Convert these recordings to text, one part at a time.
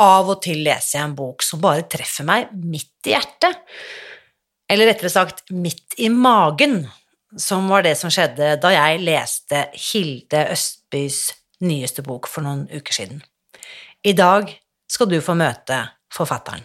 av og til leser jeg en bok som bare treffer meg midt i hjertet, eller rettere sagt midt i magen, som var det som skjedde da jeg leste Hilde Østbys nyeste bok for noen uker siden. I dag skal du få møte forfatteren.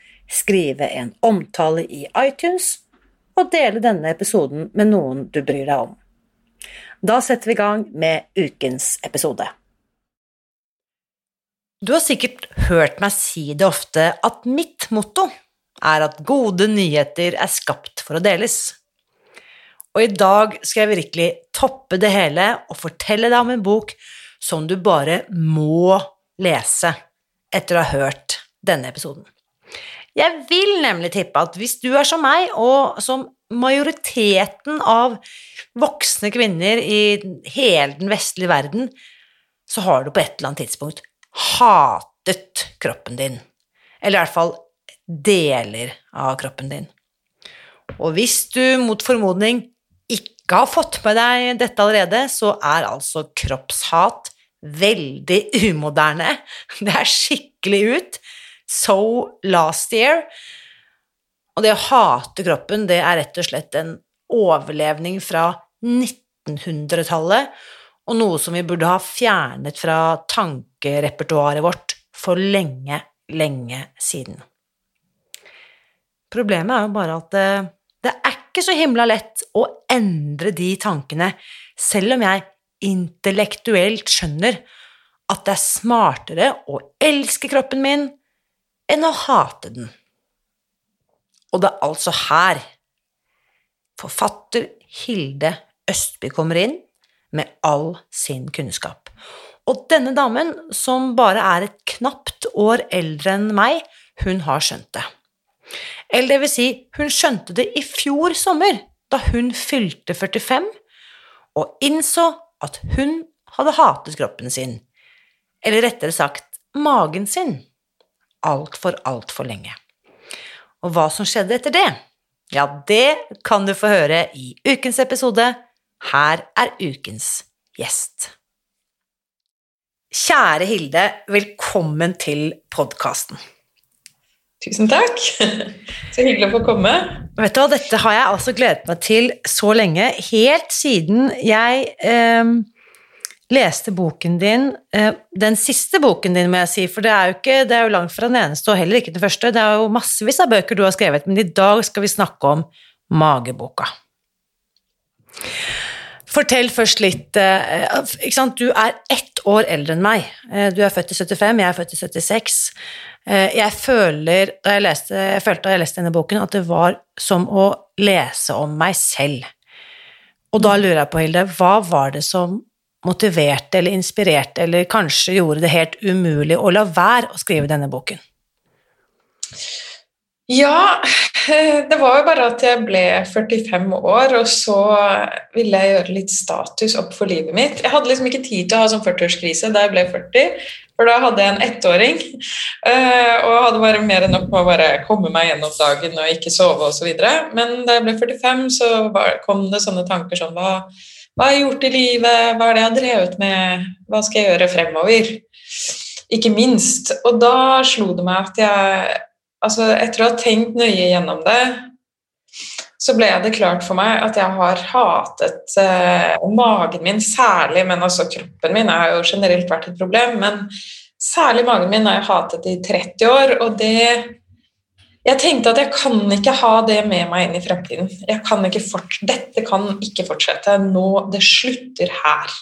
skrive en omtale i iTunes og dele denne episoden med noen du bryr deg om. Da setter vi i gang med ukens episode. Du har sikkert hørt meg si det ofte at mitt motto er at gode nyheter er skapt for å deles. Og i dag skal jeg virkelig toppe det hele og fortelle deg om en bok som du bare må lese etter å ha hørt denne episoden. Jeg vil nemlig tippe at hvis du er som meg, og som majoriteten av voksne kvinner i hele den vestlige verden, så har du på et eller annet tidspunkt hatet kroppen din. Eller i hvert fall deler av kroppen din. Og hvis du mot formodning ikke har fått med deg dette allerede, så er altså kroppshat veldig umoderne. Det er skikkelig ut. So last year. Og det å hate kroppen, det er rett og slett en overlevning fra 1900-tallet, og noe som vi burde ha fjernet fra tankerepertoaret vårt for lenge, lenge siden. Problemet er jo bare at det, det er ikke så himla lett å endre de tankene, selv om jeg intellektuelt skjønner at det er smartere å elske kroppen min enn å hate den. Og det er altså her forfatter Hilde Østby kommer inn med all sin kunnskap. Og denne damen, som bare er et knapt år eldre enn meg, hun har skjønt det. Eller det vil si, hun skjønte det i fjor sommer, da hun fylte 45, og innså at hun hadde hatet kroppen sin, eller rettere sagt magen sin altfor, altfor lenge. Og hva som skjedde etter det, ja, det kan du få høre i ukens episode. Her er ukens gjest. Kjære Hilde, velkommen til podkasten. Tusen takk. Så hyggelig å få komme. Vet du hva, Dette har jeg altså gledet meg til så lenge, helt siden jeg eh, leste boken din, eh, den siste boken din, må jeg si, for det er jo, ikke, det er jo langt fra den eneste, og heller ikke den første. Det er jo massevis av bøker du har skrevet, men i dag skal vi snakke om mageboka. Fortell først litt eh, ikke sant? Du er ett år eldre enn meg. Eh, du er født i 75, jeg er født i 76. Jeg, føler, da jeg, leste, jeg følte da jeg leste denne boken, at det var som å lese om meg selv. Og da lurer jeg på, Hilde, hva var det som motiverte eller inspirerte eller kanskje gjorde det helt umulig å la være å skrive denne boken? Ja, det var jo bare at jeg ble 45 år, og så ville jeg gjøre litt status opp for livet mitt. Jeg hadde liksom ikke tid til å ha sånn 40-årskrise da jeg ble 40, for da hadde jeg en ettåring. Eh, og hadde bare mer enn nok med å bare komme meg gjennom dagen og ikke sove osv. Men da jeg ble 45, så kom det sånne tanker som hva hva har jeg gjort i livet? Hva er det jeg har drevet med? Hva skal jeg gjøre fremover? Ikke minst. Og da slo det meg at jeg altså Etter å ha tenkt nøye gjennom det, så ble det klart for meg at jeg har hatet eh, magen min særlig, men altså kroppen min har jo generelt vært et problem, men særlig magen min har jeg hatet i 30 år, og det Jeg tenkte at jeg kan ikke ha det med meg inn i fremtiden. Kan dette kan ikke fortsette. Nå, Det slutter her.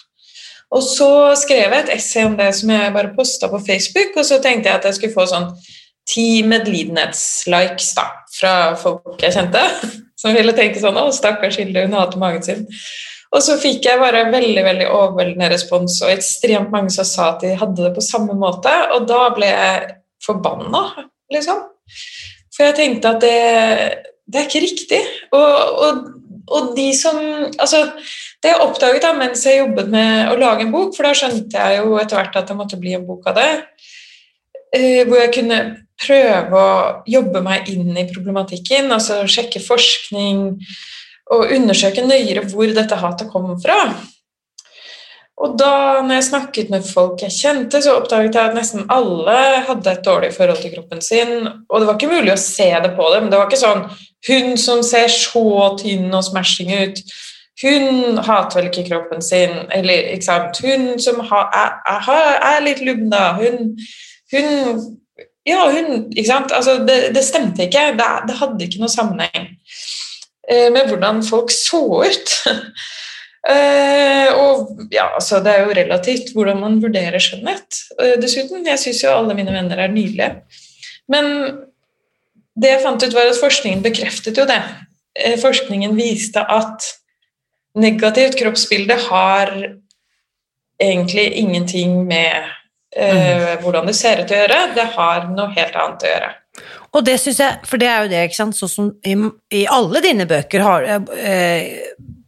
Og så skrev jeg et essay om det som jeg bare posta på Facebook, og så tenkte jeg at jeg skulle få sånn ti medlidenhetslikes da, fra folk jeg kjente, som ville tenke sånn 'Å, stakkars Hilde, hun hater magen sin'. Og så fikk jeg bare veldig veldig overveldende respons, og ekstremt mange som sa at de hadde det på samme måte, og da ble jeg forbanna, liksom. For jeg tenkte at det, det er ikke riktig. Og, og, og, de som Altså, det jeg oppdaget da mens jeg jobbet med å lage en bok, for da skjønte jeg jo etter hvert at det måtte bli en bok av det, eh, hvor jeg kunne prøve å jobbe meg inn i problematikken, altså sjekke forskning og undersøke nøyere hvor dette hatet kommer fra. Og da når jeg snakket med folk jeg kjente, så oppdaget jeg at nesten alle hadde et dårlig forhold til kroppen sin. Og det var ikke mulig å se det på dem. Det var ikke sånn Hun som ser så tynn og smashing ut, hun hater vel ikke kroppen sin. Eller ikke sant Hun som ha, er, er, litt lubna. Hun, hun ja, hun Ikke sant? Altså, det, det stemte ikke. Det, det, hadde ikke noe sammenheng eh, med hvordan folk så ut. eh, og ja, altså, det er jo relativt hvordan man vurderer skjønnhet. Eh, dessuten, jeg syns jo alle mine venner er nydelige. Men det jeg fant ut, var at forskningen bekreftet jo det. Eh, forskningen viste at negativt kroppsbilde har egentlig ingenting med eh, mm. hvordan det ser ut å gjøre. Det har noe helt annet å gjøre. Og det syns jeg, for det er jo det, ikke sant, sånn som i, i alle dine bøker har, eh,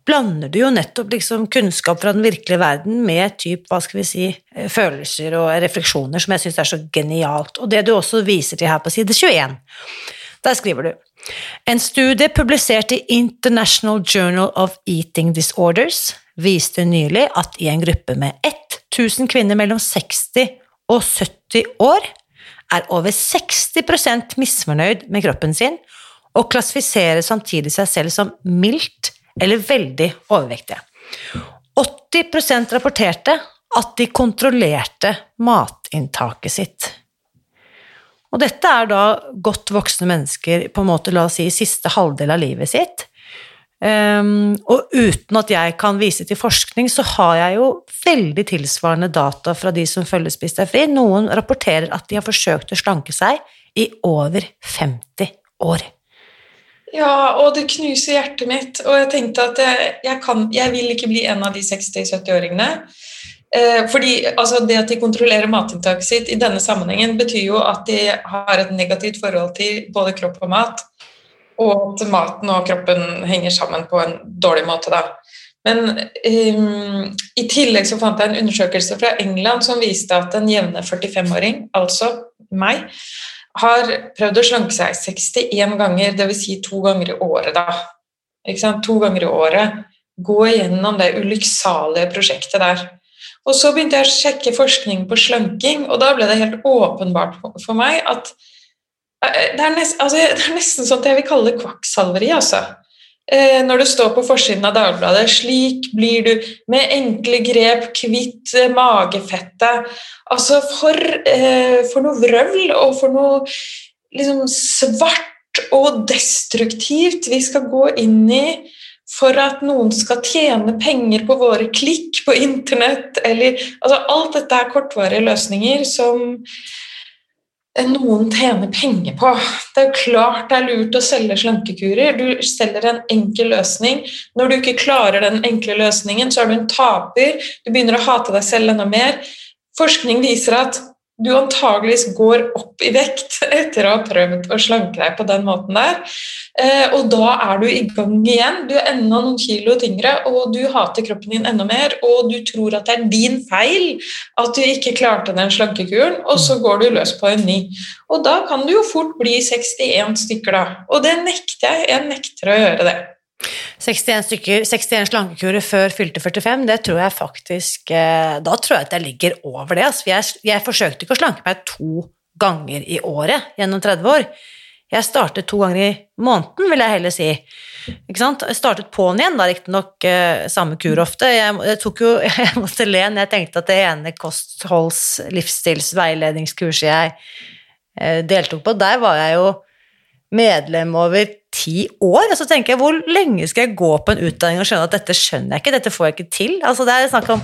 blander du jo nettopp liksom kunnskap fra den virkelige verden med typ, hva skal vi si, eh, følelser og refleksjoner som jeg syns er så genialt. Og det du også viser til her på side 21, der skriver du en studie publisert i International Journal of Eating Disorders viste nylig at i en gruppe med 1000 kvinner mellom 60 og 70 år er over 60% misfornøyd med kroppen sin og klassifiserer samtidig seg selv som mildt eller veldig overvektige. 80% rapporterte at de kontrollerte matinntaket sitt. Og dette er da godt voksne mennesker på en måte, la oss si, siste halvdel av livet sitt, Um, og uten at jeg kan vise til forskning, så har jeg jo veldig tilsvarende data fra de som følger Spis deg fri. Noen rapporterer at de har forsøkt å slanke seg i over 50 år. Ja, og det knuser hjertet mitt. Og jeg tenkte at jeg, jeg, kan, jeg vil ikke bli en av de 60-70-åringene. Eh, fordi altså, Det at de kontrollerer matinntaket sitt i denne sammenhengen, betyr jo at de har et negativt forhold til både kropp og mat og at maten og kroppen henger sammen på en dårlig måte. Da. Men um, i tillegg så fant jeg en undersøkelse fra England som viste at en jevne 45-åring, altså meg, har prøvd å slanke seg 61 ganger, dvs. Si to ganger i året. da. Ikke sant? To ganger i året. Gå igjennom det ulykksalige prosjektet der. Og Så begynte jeg å sjekke forskning på slanking, og da ble det helt åpenbart for meg at Eh, det er, nest, altså, det er, nesten sånn at jeg vil kalle det kvakksalveri, altså. Eh, når det står på forsiden av Dagbladet 'Slik blir du med enkle grep kvitt eh, magefettet'. Altså, for, eh, for noe vrøvl og for noe liksom svart og destruktivt vi skal gå inn i for at noen skal tjene penger på våre klikk på internett, eller altså Alt dette er kortvarige løsninger som noen tjener penger på. Det er klart det er lurt å selge slankekurer. Du selger en enkel løsning. Når du ikke klarer den enkle løsningen, så er du en taper. Du begynner å hate deg selv enda mer. Forskning viser at du antageligvis går opp i vekt etter å ha prøvd å slanke deg på den måten der. Eh, og da er du i gang igjen. Du er enda noen kilo tyngre, og du hater kroppen din enda mer. Og du tror at det er din feil at du ikke klarte den slankekuren, og så går du løs på en ny. Og da kan du jo fort bli 61 stykker, da. Og det nekter jeg. Jeg nekter å gjøre det. 61 stykker, 61 slankekurer før fylte 45, det tror jeg faktisk eh, Da tror jeg at jeg ligger over det. Altså. Jeg, jeg forsøkte ikke å slanke meg to ganger i året gjennom 30 år. Jeg startet to ganger i måneden, vil jeg heller si. Jeg startet på'n igjen, da riktignok eh, samme kur ofte. Jeg, jeg, tok jo, jeg måtte le når jeg tenkte at det ene kostholds-, livsstils-, veiledningskurset jeg eh, deltok på, der var jeg jo medlem over ti år. Og så tenker jeg, hvor lenge skal jeg gå på en utdanning og skjønne at dette skjønner jeg ikke, dette får jeg ikke til? Altså det er snakk om,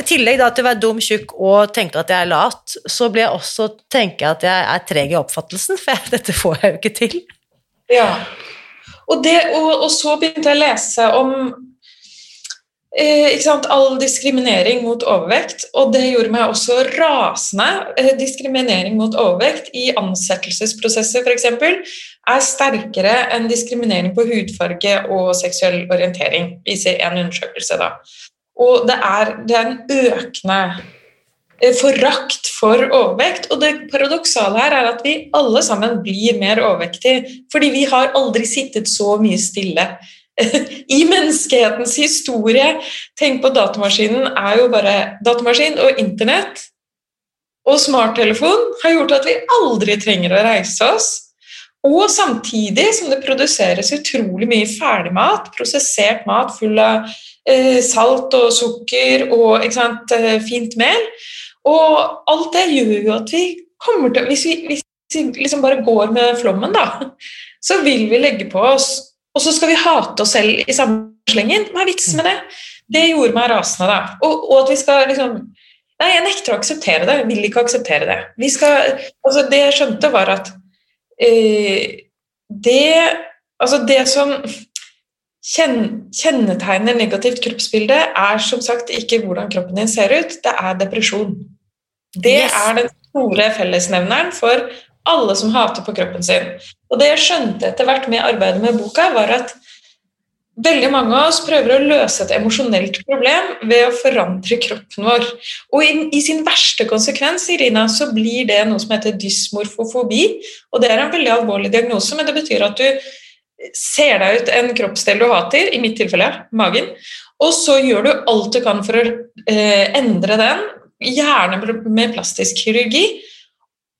I tillegg da til å være dum, tjukk og tenke at jeg er lat, så blir jeg også tenke at jeg er treg i oppfattelsen, for jeg, dette får jeg jo ikke til. Ja, og, det, og, og så begynte jeg å lese om Eh, all diskriminering mot overvekt, og det gjorde meg også rasende. Eh, diskriminering mot overvekt i ansettelsesprosesser f.eks. er sterkere enn diskriminering på hudfarge og seksuell orientering, viser en undersøkelse. da. Og det er, det er en økende eh, forakt for overvekt. Og det paradoksale her er at vi alle sammen blir mer overvektige, fordi vi har aldri sittet så mye stille i menneskehetens historie Tenk på datamaskinen er jo bare Datamaskin og internett og smarttelefon har gjort at vi aldri trenger å reise oss. Og samtidig som det produseres utrolig mye ferdigmat, prosessert mat full av eh, salt og sukker og sant, eh, fint mel. Og alt det gjør jo at vi kommer til Hvis vi, hvis vi liksom bare går med flommen, da, så vil vi legge på oss og så skal vi hate oss selv i samme slengen. Hva er vitsen med det? Det gjorde meg rasende, da. Og, og, at vi skal liksom Nei, jeg nekter å akseptere det. Jeg vil ikke akseptere det. Vi skal, altså det jeg skjønte, var at eh, det Altså, det som kjennetegner negativt kroppsbilde, er som sagt ikke hvordan kroppen din ser ut, det er depresjon. Det yes. er den store fellesnevneren for alle som hater på kroppen sin. Og det jeg skjønte etter hvert med arbeidet med boka, var at veldig mange av oss prøver å løse et emosjonelt problem ved å forandre kroppen vår. Og i, i, sin verste konsekvens Irina, så blir det noe som heter dysmorfofobi. Og det er en veldig alvorlig diagnose, men det betyr at du ser deg ut en kroppsdel du hater, i mitt tilfelle magen, og så gjør du alt du kan for å eh, endre den, gjerne med plastisk kirurgi.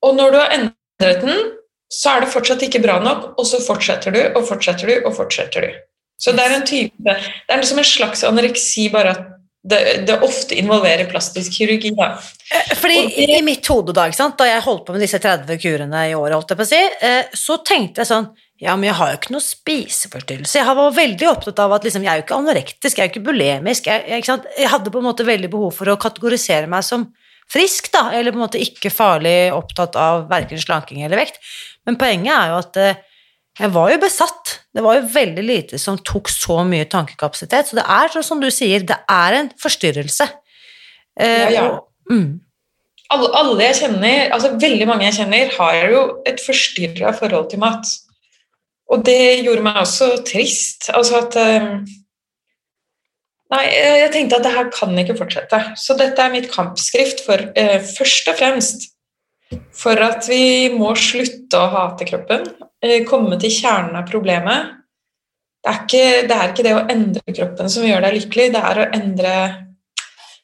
Og når du har endret den, så er det fortsatt ikke bra nok, og så fortsetter du og fortsetter du og fortsetter du. Så det er en type, det er liksom en slags anoreksi, bare at det, det ofte involverer plastisk kirurgi. Da. Eh, fordi det, I mitt hode da, da jeg holdt på med disse 30 kurene i året, holdt jeg på å si, eh, så tenkte jeg sånn ja, men jeg har jo ikke noe spiseforstyrrelse. Jeg var veldig opptatt av at liksom, jeg er jo ikke anorektisk, jeg er jo ikke bulemisk. Jeg, jeg, jeg, hadde på en måte veldig behov for å kategorisere meg som frisk, da, eller på en måte ikke farlig opptatt av verken slanking eller vekt. Men poenget er jo at eh, jeg var jo besatt. Det var jo veldig lite som tok så mye tankekapasitet. Så det er sånn som du sier, det er en forstyrrelse. Eh, ja, ja. Mm. alle, alle, jeg kjenner, altså veldig mange jeg kjenner, har jo et forstyrra forhold til mat. Og det gjorde meg også trist. Altså at um, Nei, jeg tenkte at det her kan ikke fortsette. Så dette er mitt kampskrift for eh, først og fremst for at vi må slutte å hate kroppen, eh, komme til kjernen av problemet. Det er, ikke, det er ikke det å endre kroppen som gjør deg lykkelig, det er å endre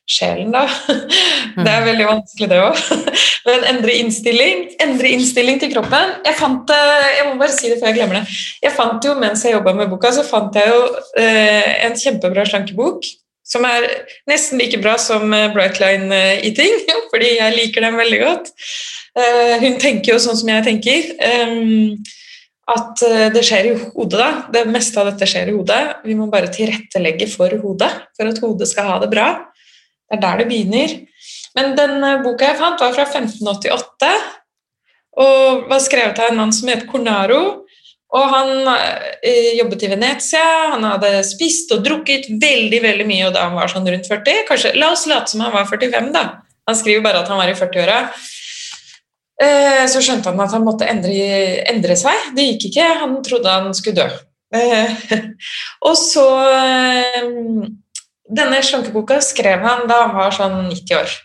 sjelen, da. Det er veldig vanskelig, det òg. Men endre innstilling, endre innstilling til kroppen. Jeg fant eh, jeg må bare si det før jeg glemmer det. Jeg fant jo, Mens jeg jobba med boka, så fant jeg jo eh, en kjempebra slankebok. Som er nesten like bra som Brightline Eating, fordi jeg liker den veldig godt. Eh, hun tenker jo sånn som jeg tenker. At eh, det skjer i hodet, da. Det meste av dette skjer i hodet. Vi må bare tilrettelegge for hodet, for at hodet skal ha det bra. Det er der det begynner. Men den eh, boka jeg fant, var fra 1588 og var skrevet av en mann som het Cornaro. Og han eh, jobbet i Venezia, han hadde spist og drukket veldig veldig mye og da han var sånn rundt 40. Kanskje, La oss late som han var 45, da. Han skriver bare at han var i 40-åra. Eh, så skjønte han at han måtte endre, endre, seg. Det gikk ikke. Han trodde han skulle dø. Eh, og så eh, Denne slankeboka skrev han da han var sånn 90 år.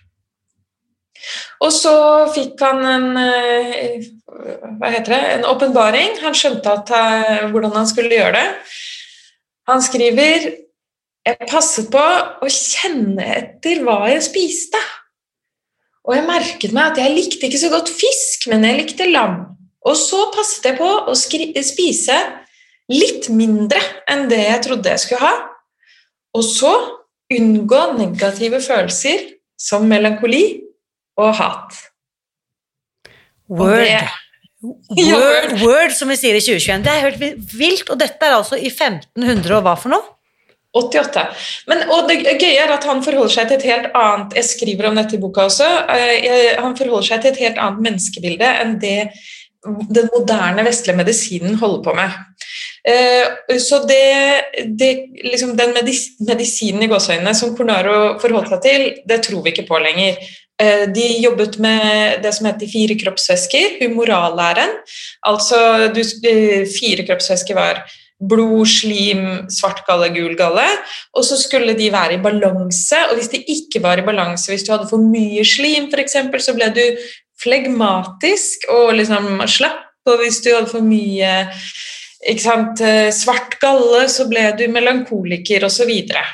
Og så fikk han en hva heter det, en åpenbaring. Han skjønte at, hvordan han skulle gjøre det. Han skriver Jeg passet på å kjenne etter hva jeg spiste. Og jeg merket meg at jeg likte ikke så godt fisk, men jeg likte lam. Og så passet jeg på å spise litt mindre enn det jeg trodde jeg skulle ha. Og så unngå negative følelser som melankoli og hat. Word. Og det, Word, word, som vi sier i 2021. Det er helt vilt. Og dette er altså i 1500 og hva for noe? 88. Men, og det gøye er at han forholder seg til et helt annet Jeg skriver om dette i boka også. Eh, han forholder seg til et helt annet menneskebilde enn det den moderne vestlige medisinen holder på med. Eh, så det, det liksom Den medisinen i gåseøynene som Cornaro forholdt seg til, det tror vi ikke på lenger. Eh, de jobbet med det som heter fire kroppsvæsker, humorallæren. Altså du, fire kroppsvæsker var blod, slim, svart galle, gul galle. Og så skulle de være i balanse, og hvis de ikke var i balanse, hvis du hadde for mye slim f.eks., så ble du flegmatisk og liksom slapp, og hvis du hadde for mye sant, eh, svart galle, så ble du melankoliker osv. Så, videre.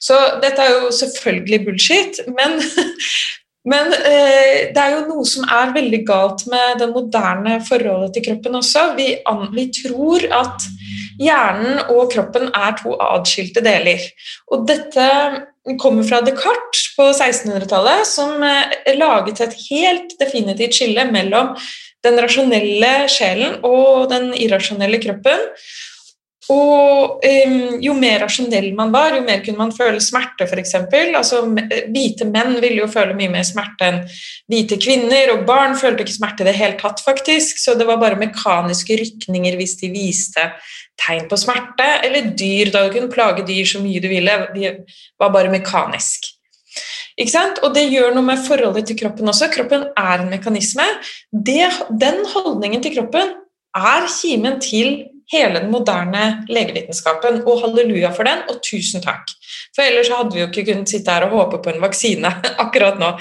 så dette er jo selvfølgelig bullshit, men Men eh, det er jo noe som er veldig galt med det moderne forholdet til kroppen også. Vi, an, vi, tror at hjernen og kroppen er to atskilte deler. Og dette kommer fra Descartes på 1600-tallet, som eh, laget et helt definitivt skille mellom den rasjonelle sjelen og den irrasjonelle kroppen. Og um, jo mer rasjonell man var, jo mer kunne man føle smerte, f.eks. Altså, hvite menn ville jo føle mye mer smerte enn hvite kvinner, og barn følte ikke smerte i det hele tatt, faktisk. Så det var bare mekaniske rykninger hvis de viste tegn på smerte. Eller dyr, da du kunne plage dyr så mye du ville. De var bare mekanisk. Og det gjør noe med forholdet til kroppen også. Kroppen er en mekanisme. Det, den holdningen til kroppen er kimen til hele den moderne legevitenskapen. Og halleluja for den, og tusen takk. For ellers hadde vi jo ikke kunnet sitte her og håpe på en vaksine akkurat nå.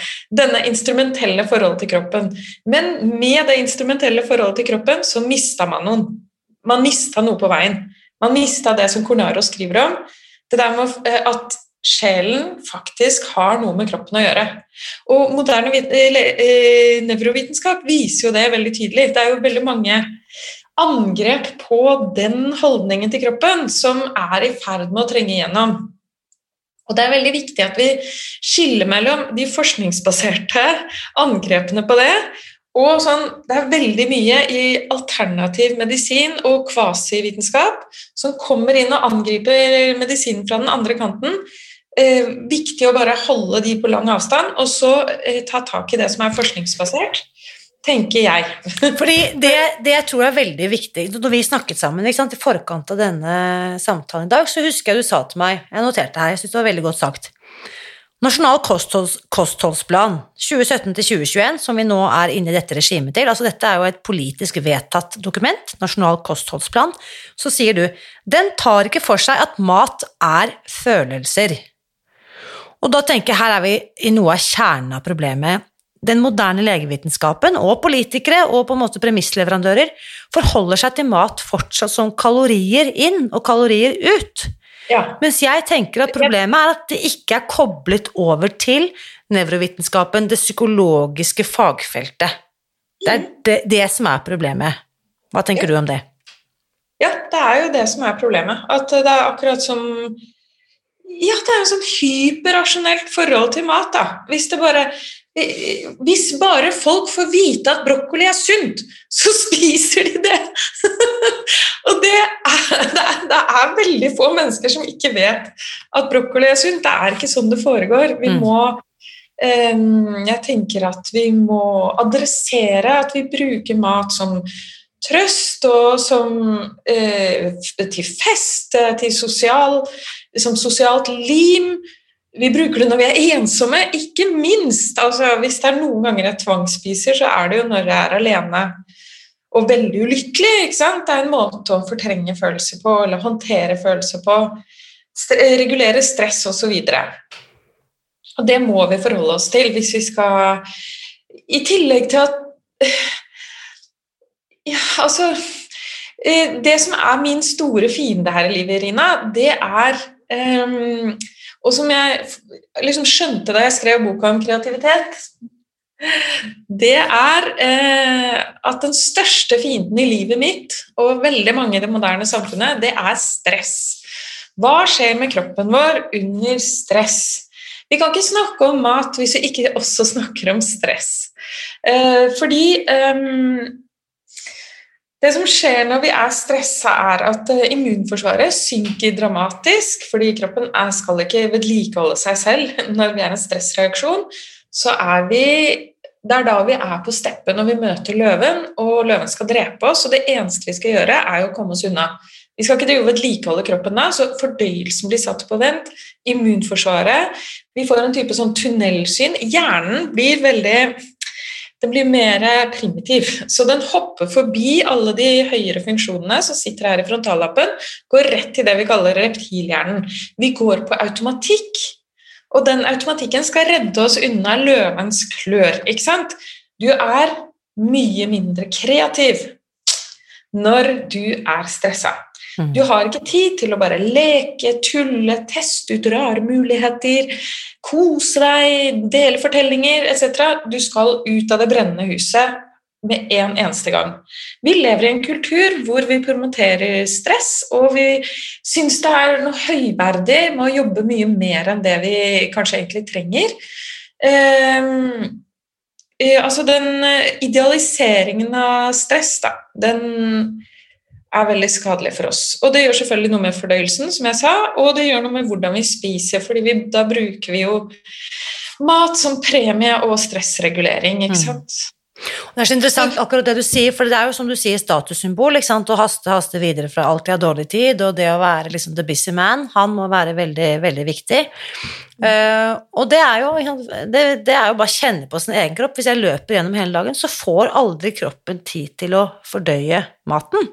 Denne instrumentelle forholdet til kroppen. Men med det instrumentelle forholdet til kroppen så mista man noen. Man mista noe på veien. Man mista det som Cornaro skriver om. Det der med eh, at sjelen faktisk har noe med kroppen å gjøre. Og moderne eh, nevrovitenskap viser jo det veldig tydelig. Det er jo veldig mange angrep på den holdningen til kroppen som er i ferd med å trenge igjennom. Og Det er veldig viktig at vi skiller mellom de forskningsbaserte angrepene på det og sånn, Det er veldig mye i alternativ medisin og kvasivitenskap som kommer inn og angriper medisinen fra den andre kanten. Eh, viktig å bare holde de på lang avstand, og så eh, ta tak i det som er forskningsbasert tenker jeg. Fordi det, det, jeg tror er veldig viktig Når vi snakket sammen sant, i forkant av denne samtalen i dag, så husker jeg du sa til meg Jeg noterte her, jeg syns det var veldig godt sagt. Nasjonal kostholds, kostholdsplan 2017-2021, som vi nå er inne i dette regimet til, altså dette er jo et politisk vedtatt dokument, Nasjonal kostholdsplan, så sier du den tar ikke for seg at mat er følelser. Og da tenker jeg her er vi i noe av kjernen av problemet den moderne legevitenskapen og politikere og på en måte premissleverandører forholder seg til mat fortsatt som kalorier inn og kalorier ut. Ja. Mens jeg tenker at problemet er at det ikke er koblet over til nevrovitenskapen, det psykologiske fagfeltet. Det er det, det som er problemet. Hva tenker ja. du om det? Ja, det er jo det som er problemet. At det er akkurat som Ja, det er et sånn hyperrasjonelt forhold til mat, da. Hvis det bare hvis bare folk får vite at brokkoli er sunt, så spiser de det! og det er, det, er, det er, veldig få mennesker som ikke vet at brokkoli er sunt. Det er ikke sånn det foregår. Vi mm. må um, Jeg tenker at vi må adressere at vi bruker mat som trøst og som uh, til fest, til sosial, som sosialt lim vi bruker det når vi er ensomme, ikke minst. Altså, hvis det er noen ganger jeg tvangsspiser, så er det jo når jeg er alene og veldig ulykkelig. ikke sant? Det er en måte å fortrenge følelser på, eller håndtere følelser på. Regulere stress osv. Og, og det må vi forholde oss til hvis vi skal I tillegg til at Ja, altså eh, Det som er min store fiende her i livet, Rina, det er um, og som jeg liksom skjønte da jeg skrev boka om kreativitet, Det er eh, at den største fienden i livet mitt, og veldig mange i det moderne samfunnet, det er stress. Hva skjer med kroppen vår under stress? Vi kan ikke snakke om mat hvis vi ikke også snakker om stress. Eh, fordi eh, det som skjer når vi er stressa, er at eh, immunforsvaret synker dramatisk, fordi kroppen skal ikke vedlikeholde seg selv når vi er en stressreaksjon. Så er vi Det er da vi er på steppet når vi møter løven, og løven skal drepe oss. Og det eneste vi skal gjøre, er å komme oss unna. Vi skal ikke drive vedlikeholde kroppen da, så fordøyelsen blir satt på vent. Immunforsvaret Vi får en type sånn tunnelsyn. Hjernen blir veldig den blir mer primitiv. Så den hopper forbi alle de høyere funksjonene som sitter her i frontallappen, går rett til det vi kaller reptilhjernen. Vi går på automatikk, og den automatikken skal redde oss unna løvens klør. ikke sant? Du er mye mindre kreativ når du er stressa. Mm. Du har ikke tid til å bare leke, tulle, teste ut rare muligheter, kose deg, dele fortellinger etc. Du skal ut av det brennende huset med en eneste gang. Vi lever i en kultur hvor vi promoterer stress, og vi syns det er noe høyverdig med å jobbe mye mer enn det vi kanskje egentlig trenger. Um, altså den idealiseringen av stress, da, den er veldig skadelig for oss. Og det gjør selvfølgelig noe med fordøyelsen, som jeg sa, og det gjør noe med hvordan vi spiser, fordi vi, da bruker vi jo mat som premie og stressregulering, ikke mm. sant. Mm. Det er så interessant akkurat det du sier, for det er jo som du sier statussymbol, ikke sant, å haste, haste videre fra alltid har dårlig tid, og det å være liksom the busy man, han må være veldig, veldig viktig. Uh, og det er, jo, det, det er jo bare å kjenne på sin egen kropp. Hvis jeg løper gjennom hele dagen, så får aldri kroppen tid til å fordøye maten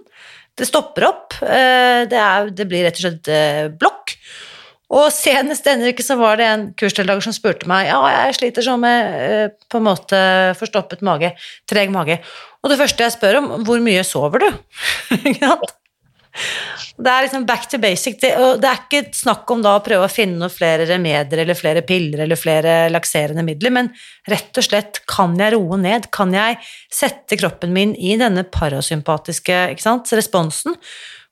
det stopper opp. Eh, det, er, det, blir rett og slett eh, blokk. Og senest denne uke så var det en kursdeltaker som spurte meg ja, jeg sliter sånn med eh, på en måte forstoppet mage, treg mage. Og det første jeg spør om, hvor mye sover du? Det er liksom back to basic. Det, det er ikke snakk om da å prøve å finne noen flere remedier eller flere piller eller flere lakserende midler, men rett og slett kan jeg roe ned? Kan jeg sette kroppen min i denne parasympatiske sant, responsen,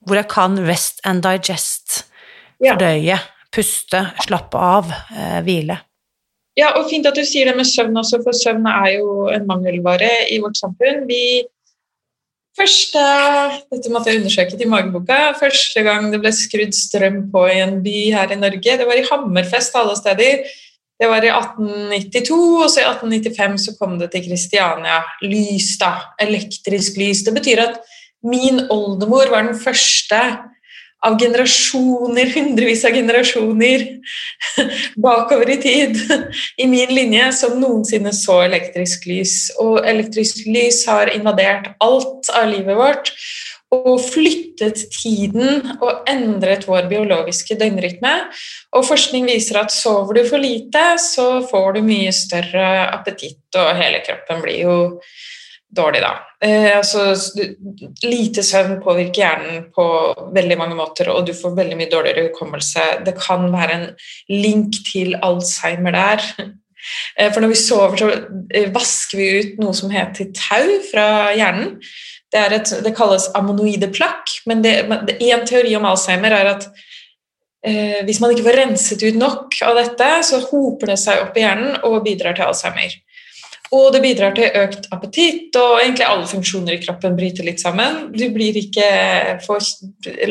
hvor jeg kan rest and digest, fordøye, puste, slappe av, eh, hvile? Ja, og fint at du sier det med søvn også, for søvn er jo en mangelvare i vårt samfunn. Vi Første, dette måtte jeg undersøke til mageboka. Første gang det ble skrudd strøm på i en by her i Norge, det var i Hammerfest alle steder. Det var i 1892, og så i 1895 så kom det til Kristiania. Lys, da. Elektrisk lys. Det betyr at min oldemor var den første av generasjoner, hundrevis av generasjoner bakover i tid i min linje som noensinne så elektrisk lys. Og elektrisk lys har invadert alt av livet vårt og flyttet tiden og endret vår biologiske døgnrytme. Og forskning viser at sover du for lite, så får du mye større appetitt, og hele kroppen blir jo dårlig, da. Eh, altså, lite søvn påvirker hjernen på veldig mange måter, og du får veldig mye dårligere hukommelse. Det kan være en link til Alzheimer der. Eh, for når vi sover, så eh, vasker vi ut noe som heter tau fra hjernen. Det, et, det kalles ammonoide plakk, men én teori om Alzheimer er at eh, hvis man ikke får renset ut nok av dette, så hoper det seg opp i hjernen og bidrar til Alzheimer. Og det bidrar til økt appetitt, og egentlig alle funksjoner i kroppen bryter litt sammen. Du blir ikke får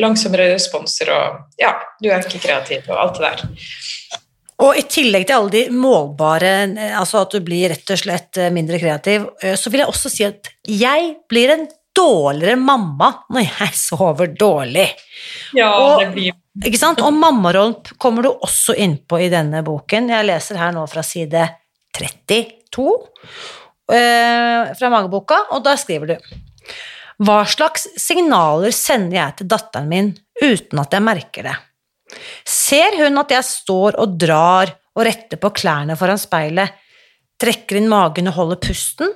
langsommere responser, og ja, du er ikke kreativ og alt det der. Og i tillegg til alle de målbare, altså at du blir rett og slett mindre kreativ, eh, så vil jeg også si at jeg blir en dårligere mamma når jeg sover dårlig. Ja, og, det blir ikke sant? Og mammarollen kommer du også innpå i denne boken. Jeg leser her nå fra side 30 to eh, fra mageboka, og da skriver du Hva slags signaler sender jeg til datteren min uten at jeg merker det? Ser hun at jeg står og drar og retter på klærne foran speilet, trekker inn magen og holder pusten?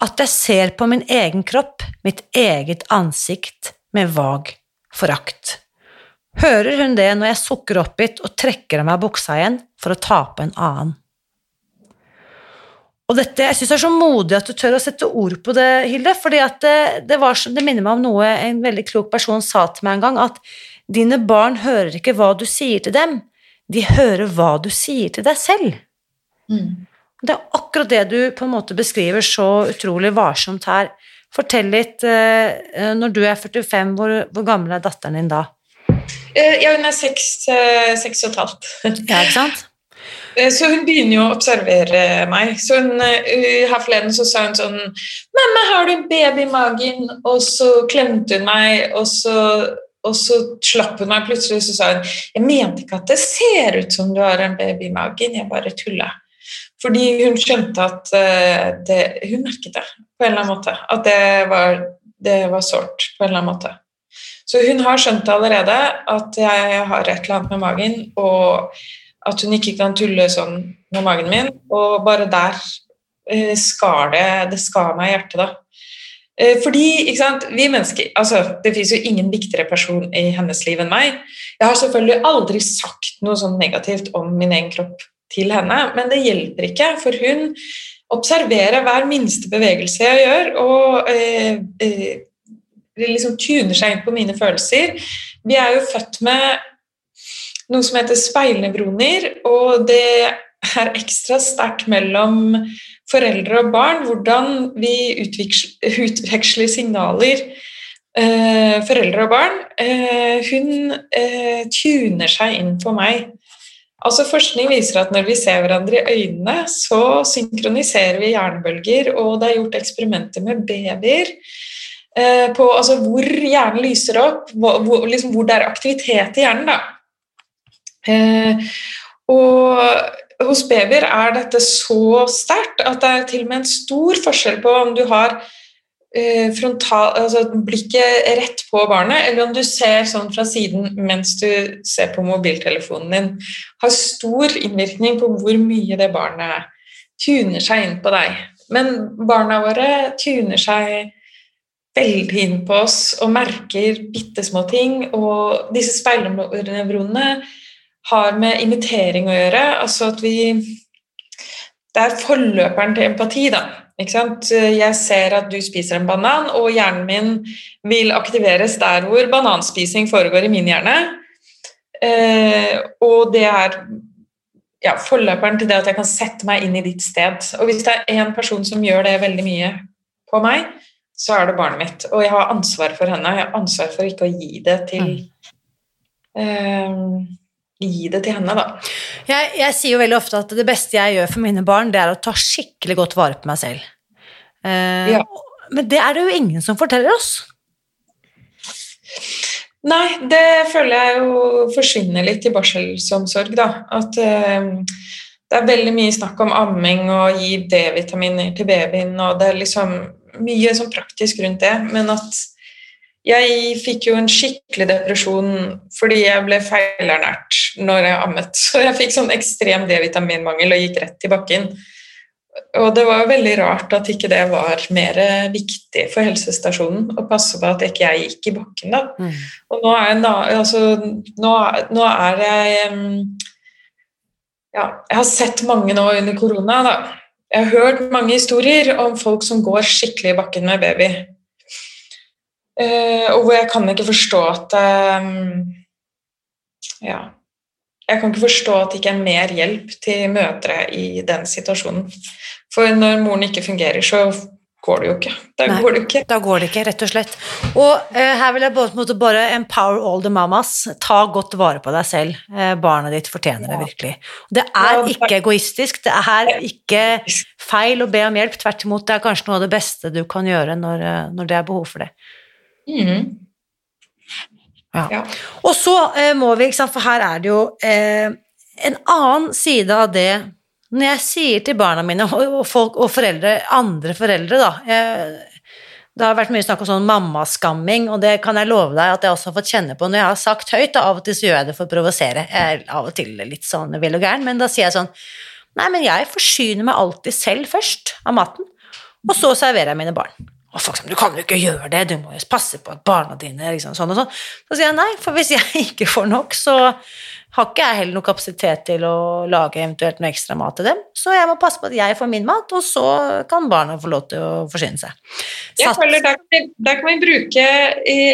At jeg ser på min egen kropp, mitt eget ansikt, med vag forakt. Hører hun det når jeg sukker oppgitt og trekker av meg buksa igjen for å ta på en annen? Og dette, Jeg syns det er så modig at du tør å sette ord på det, Hilde. fordi at det, det, var, det minner meg om noe en veldig klok person sa til meg en gang, at dine barn hører ikke hva du sier til dem, de hører hva du sier til deg selv. Mm. Det er akkurat det du på en måte beskriver så utrolig varsomt her. Fortell litt, eh, når du er 45, hvor, hvor gammel er datteren din da? Eh, ja, hun er seks, eh, seks og et halvt. Ja, ikke sant? Eh, så hun begynner jo å observere meg. Så hun, Her forleden så sa hun sånn 'Mamma, har du en baby i magen?' Og så klemte hun meg, og så, og så slapp hun meg plutselig, så sa hun 'Jeg mente ikke at det ser ut som du har en baby i magen, jeg bare tulla'. Fordi hun skjønte at det, Hun merket det på en eller annen måte. At det var, det var sårt på en eller annen måte. Så hun har skjønt allerede at jeg har et eller annet med magen, og at hun ikke kan tulle sånn med magen min. Og bare der eh, skar det Det skar meg i hjertet, da. Eh, fordi ikke sant, vi mennesker altså Det fins jo ingen viktigere person i hennes liv enn meg. Jeg har selvfølgelig aldri sagt noe sånn negativt om min egen kropp til henne, men det hjelper ikke, for hun observerer hver minste bevegelse jeg gjør, og eh, eh, liksom tuner seg inn på mine følelser. Vi er jo født med noe som heter speilnevroner, og det er ekstra sterkt mellom foreldre og barn hvordan vi utveksler signaler. Eh, foreldre og barn. Eh, hun eh, tuner seg inn på meg. Altså Forskning viser at når vi ser hverandre i øynene, så synkroniserer vi hjernebølger, og det er gjort eksperimenter med babyer Eh, på altså, hvor hjernen lyser opp, hvor, liksom, hvor, det er aktivitet i hjernen. Da. Eh, og hos babyer er dette så sterkt at det er til og med en stor forskjell på om du har eh, frontal, altså blikket rett på barnet, eller om du ser sånn fra siden mens du ser på mobiltelefonen din. Har stor innvirkning på hvor mye det barnet tuner seg inn på deg. Men barna våre tuner seg veldig inn på oss og merker bitte små ting. Og disse speilnevronene har med imitering å gjøre. Altså at vi Det er forløperen til empati, da. Jeg ser at du spiser en banan, og hjernen min vil aktiveres der hvor bananspising foregår i min hjerne. Eh, og det er ja, forløperen til det at jeg kan sette meg inn i ditt sted. Og hvis det er én person som gjør det veldig mye på meg, så er det barnet mitt. Og jeg har ansvar for henne. Jeg har ansvar for ikke å gi det til mm. uh, Gi det til henne, da. Jeg, jeg, sier jo veldig ofte at det beste jeg gjør for mine barn, det er å ta skikkelig godt vare på meg selv. Uh, ja. Men det er det jo ingen som forteller oss. Nei, det føler jeg jo forsvinner litt i barselsomsorg, da. At uh, det er veldig mye snakk om amming og gi D-vitaminer til babyen, og det er liksom mye sånn praktisk rundt det, men at jeg fikk jo en skikkelig depresjon fordi jeg ble feilernært når jeg ammet. Så jeg fikk sånn ekstrem D-vitaminmangel og gikk rett til bakken. Og det var veldig rart at ikke det var mer viktig for helsestasjonen å passe på at ikke jeg gikk i bakken, da. Mm. Og nå er, jeg, altså, nå, nå er jeg Ja, jeg har sett mange nå under korona, da jeg har hørt mange historier om folk som går skikkelig i bakken med baby. Uh, og hvor jeg kan ikke forstå at um, Ja. Jeg kan ikke forstå at det ikke er mer hjelp til mødre i den situasjonen. For når moren ikke fungerer, så går det jo ikke. Da Nei, går det ikke. Da går det ikke, rett og slett. Og eh, her vil jeg både, bare empower all the mamas. Ta godt vare på deg selv. Eh, barnet ditt fortjener det virkelig. Det er ikke egoistisk, det er ikke feil å be om hjelp. Tvert imot, det er kanskje noe av det beste du kan gjøre når, eh, når det er behov for det. Mm. Ja. ja. Og så eh, må vi, for her er det jo eh, en annen side av det når jeg sier til barna mine og, folk, og foreldre, andre foreldre, da jeg, Det har vært mye snakk om sånn mammaskamming, og det kan jeg love deg at jeg også har fått kjenne på når jeg har sagt høyt. Da, av og til så gjør jeg det for å provosere. Jeg er av og til litt sånn vill og gæren, men da sier jeg sånn Nei, men jeg forsyner meg alltid selv først av maten, og så serverer jeg mine barn. Og folk sier du kan jo ikke gjøre det, du må jo passe på at barna dine liksom, sånn og sånn. Så sier jeg nei, for hvis jeg ikke får nok, så har ikke jeg heller noe kapasitet til å lage eventuelt noe ekstra mat til dem. Så jeg må passe på at jeg får min mat, og så kan barna få lov til å forsyne seg. Jeg føler der, kan vi, der kan vi bruke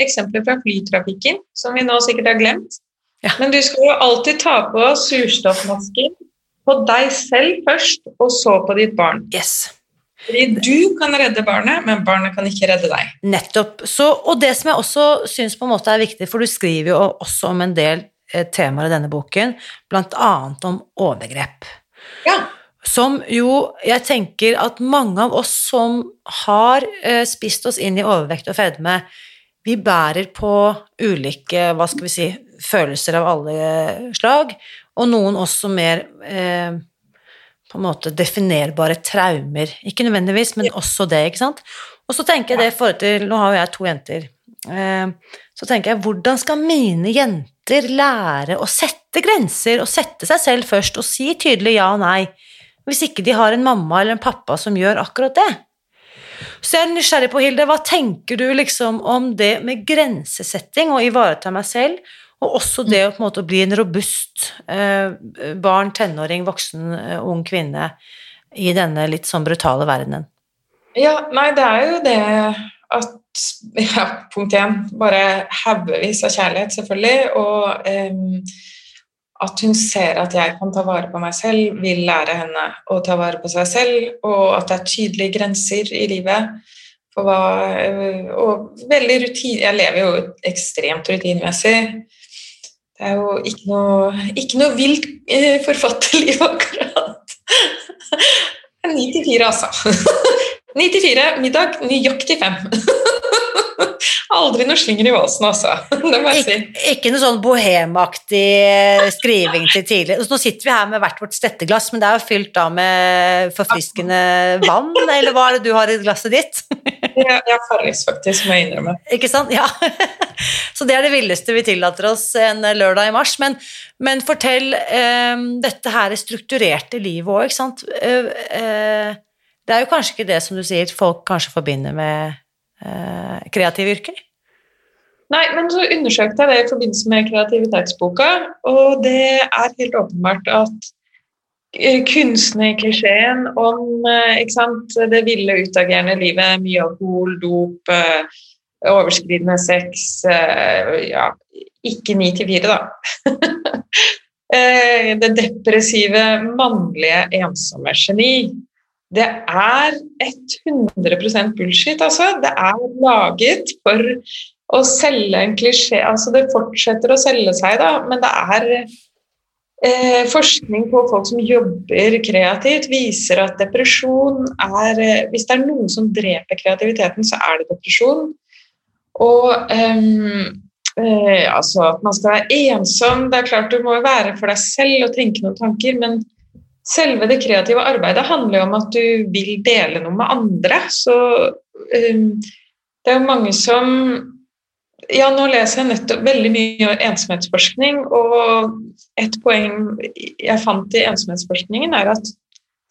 eksempler fra flytrafikken, som vi nå sikkert har glemt. Ja. Men du skal jo alltid ta på surstoffmasken på deg selv først, og så på ditt barn. Yes. Fordi du kan redde barnet, men barnet kan ikke redde deg. Nettopp. Så, og det som jeg også syns er viktig, for du skriver jo også om en del eh, temaer i denne boken, bl.a. om overgrep. Ja. Som jo jeg tenker at mange av oss som har eh, spist oss inn i overvekt og fedme, vi bærer på ulike hva skal vi si, følelser av alle slag, og noen også mer eh, på en måte definerbare traumer. Ikke nødvendigvis, men også det, ikke sant. Og så tenker jeg det i forhold til Nå har jo jeg to jenter. Eh, så tenker jeg hvordan skal mine jenter lære å sette grenser og sette seg selv først og si tydelig ja og nei, hvis ikke de har en mamma eller en pappa som gjør akkurat det? Så jeg er nysgjerrig på, Hilde, hva tenker du liksom om det med grensesetting og ivareta meg selv, og også det å på en måte bli en robust eh, barn, tenåring, voksen, eh, ung kvinne i denne litt sånn brutale verdenen? Ja, nei, det er jo det at ja, Punkt én, bare haugevis av kjærlighet, selvfølgelig. Og eh, at hun ser at jeg kan ta vare på meg selv, vil lære henne å ta vare på seg selv, og at det er tydelige grenser i livet. For hva, og veldig rutin Jeg lever jo ekstremt rutinemessig. Det er jo ikke noe, ikke noe vilt eh, forfatterliv, akkurat. Ni til fire, altså. Ni til fire, middag nøyaktig fem. Aldri noe slinger i valsen, altså. Det må jeg si. Ik ikke noe sånn bohemaktig eh, skriving til tidlig. Nå sitter vi her med hvert vårt stetteglass, men det er jo fylt da med forfriskende vann, eller hva er det du har i glasset ditt? Ja, ja Farris, faktisk, må jeg innrømme. Ikke sant? Ja. Så det er det villeste vi tillater oss en lørdag i mars. Men, men fortell um, dette her strukturerte livet òg, ikke sant. Uh, uh, det er jo kanskje ikke det som du sier folk kanskje forbinder med uh, kreative yrker? Nei, men så undersøkte jeg det i forbindelse med kreativitetsboka, og det er helt åpenbart at Eh, kunstnerklisjeen om eh, sant, det ville, utagerende livet, mye alkohol, dop, eh, overskridende sex ja, Ikke ni til fire, da. det depressive, mannlige, ensomme geni. Det er 100% bullshit, altså. Det er laget for å selge en klisjé. Altså, det fortsetter å selge seg, da, men det er Eh, forskning på folk som jobber kreativt, viser at depresjon er eh, Hvis det er noe som dreper kreativiteten, så er det depresjon. Og um, eh, altså at man skal være ensom Det er klart du må være for deg selv og tenke noen tanker, men selve det kreative arbeidet handler jo om at du vil dele noe med andre. Så um, det er jo mange som ja, nå leser jeg nettopp veldig mye ensomhetsforskning, og et poeng jeg fant i ensomhetsforskningen, er at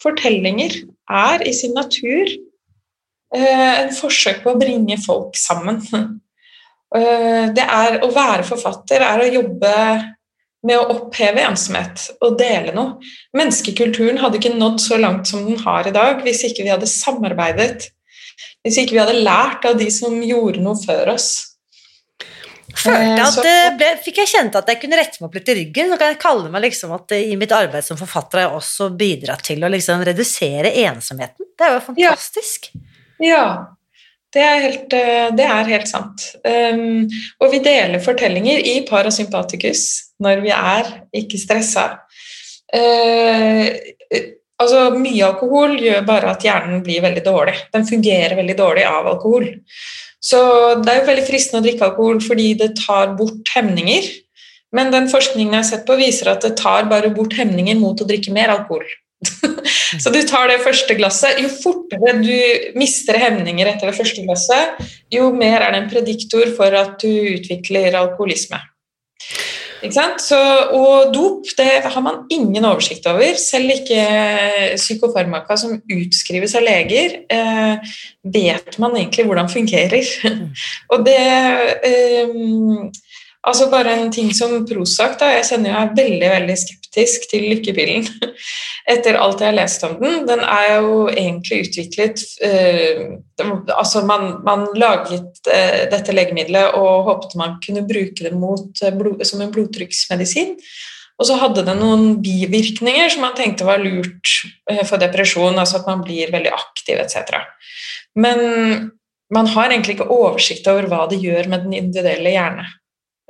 fortellinger er i sin natur eh, en forsøk på å bringe folk sammen. Eh, det er Å være forfatter er å jobbe med å oppheve ensomhet og dele noe. Menneskekulturen hadde ikke nådd så langt som den har i dag hvis ikke vi hadde samarbeidet, hvis ikke vi hadde lært av de som gjorde noe før oss. Følte eh, at det ble, fikk jeg kjent at jeg kunne rette meg opp litt i ryggen. Nå kan jeg kalle meg liksom at I mitt arbeid som forfatter har jeg også bidratt til å liksom redusere ensomheten. Det er jo fantastisk. Ja, ja det, er helt, eh, det, er helt, sant. Um, og vi deler fortellinger i parasympaticus når vi er ikke stressa. Uh, altså, mye alkohol gjør bare at hjernen blir veldig dårlig. Den fungerer veldig dårlig av alkohol. Så det er jo veldig fristende å drikke alkohol fordi det tar bort hemninger. Men den forskningen jeg har sett på, viser at det tar bare bort hemninger mot å drikke mer alkohol. så du tar det første glasset. Jo fortere du mister hemninger etter det første glasset, jo mer er det en prediktor for at du utvikler alkoholisme. Så, og dop det har man ingen oversikt over. Selv ikke psykofarmaka som utskrives av leger, eh, vet man egentlig hvordan fungerer. Mm. og det eh, Altså Bare en ting som Prozac. Jeg kjenner jeg er veldig veldig skeptisk til lykkepillen etter alt jeg har lest om den. Den er jo egentlig utviklet uh, altså man, man laget uh, dette legemiddelet og håpet man kunne bruke det mot, uh, blod, som en blodtrykksmedisin. Og så hadde det noen bivirkninger som man tenkte var lurt for depresjon, altså at man blir veldig aktiv etc. Men man har egentlig ikke oversikt over hva det gjør med den individuelle hjerne.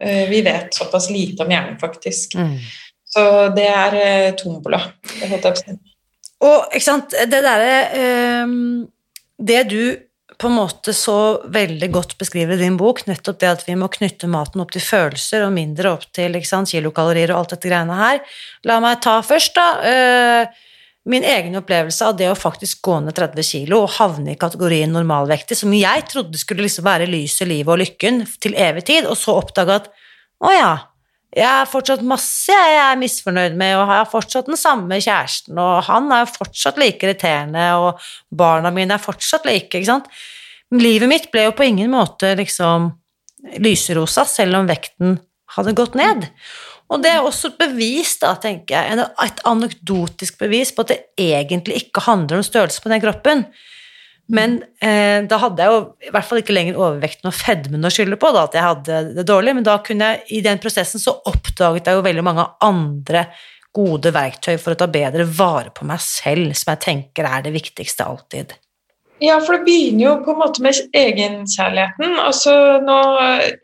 Eh, vi vet såpass lite om hjernen, faktisk. Mm. Så det er eh, tombola. Og ikke sant, det derre um, Det du på en måte så veldig godt beskriver i din bok, nettopp det at vi må knytte maten opp til følelser og mindre opp til sant, kilokalorier og alt dette greiene her. La meg ta først, da. Min egen opplevelse av det å faktisk gå ned 30 kilo og havne i kategorien normalvektig, som jeg trodde skulle liksom være lyset, livet og lykken til evig tid, og så oppdage at å ja, jeg er fortsatt masse jeg er misfornøyd med, og har fortsatt den samme kjæresten, og han er fortsatt like irriterende, og barna mine er fortsatt like, ikke sant. Livet mitt ble jo på ingen måte liksom lyserosa, selv om vekten hadde gått ned. Og det er også et bevis, da, tenker jeg, et anekdotisk bevis på at det egentlig ikke handler om størrelse på den kroppen. Men eh, da hadde jeg jo i hvert fall ikke lenger overvekten og fedmen å skylde på, da, at jeg hadde det dårlig, men da kunne jeg, i den prosessen så oppdaget jeg jo veldig mange andre gode verktøy for å ta bedre vare på meg selv, som jeg tenker er det viktigste alltid. Ja, for det begynner jo på en måte med egenkjærligheten. Altså nå,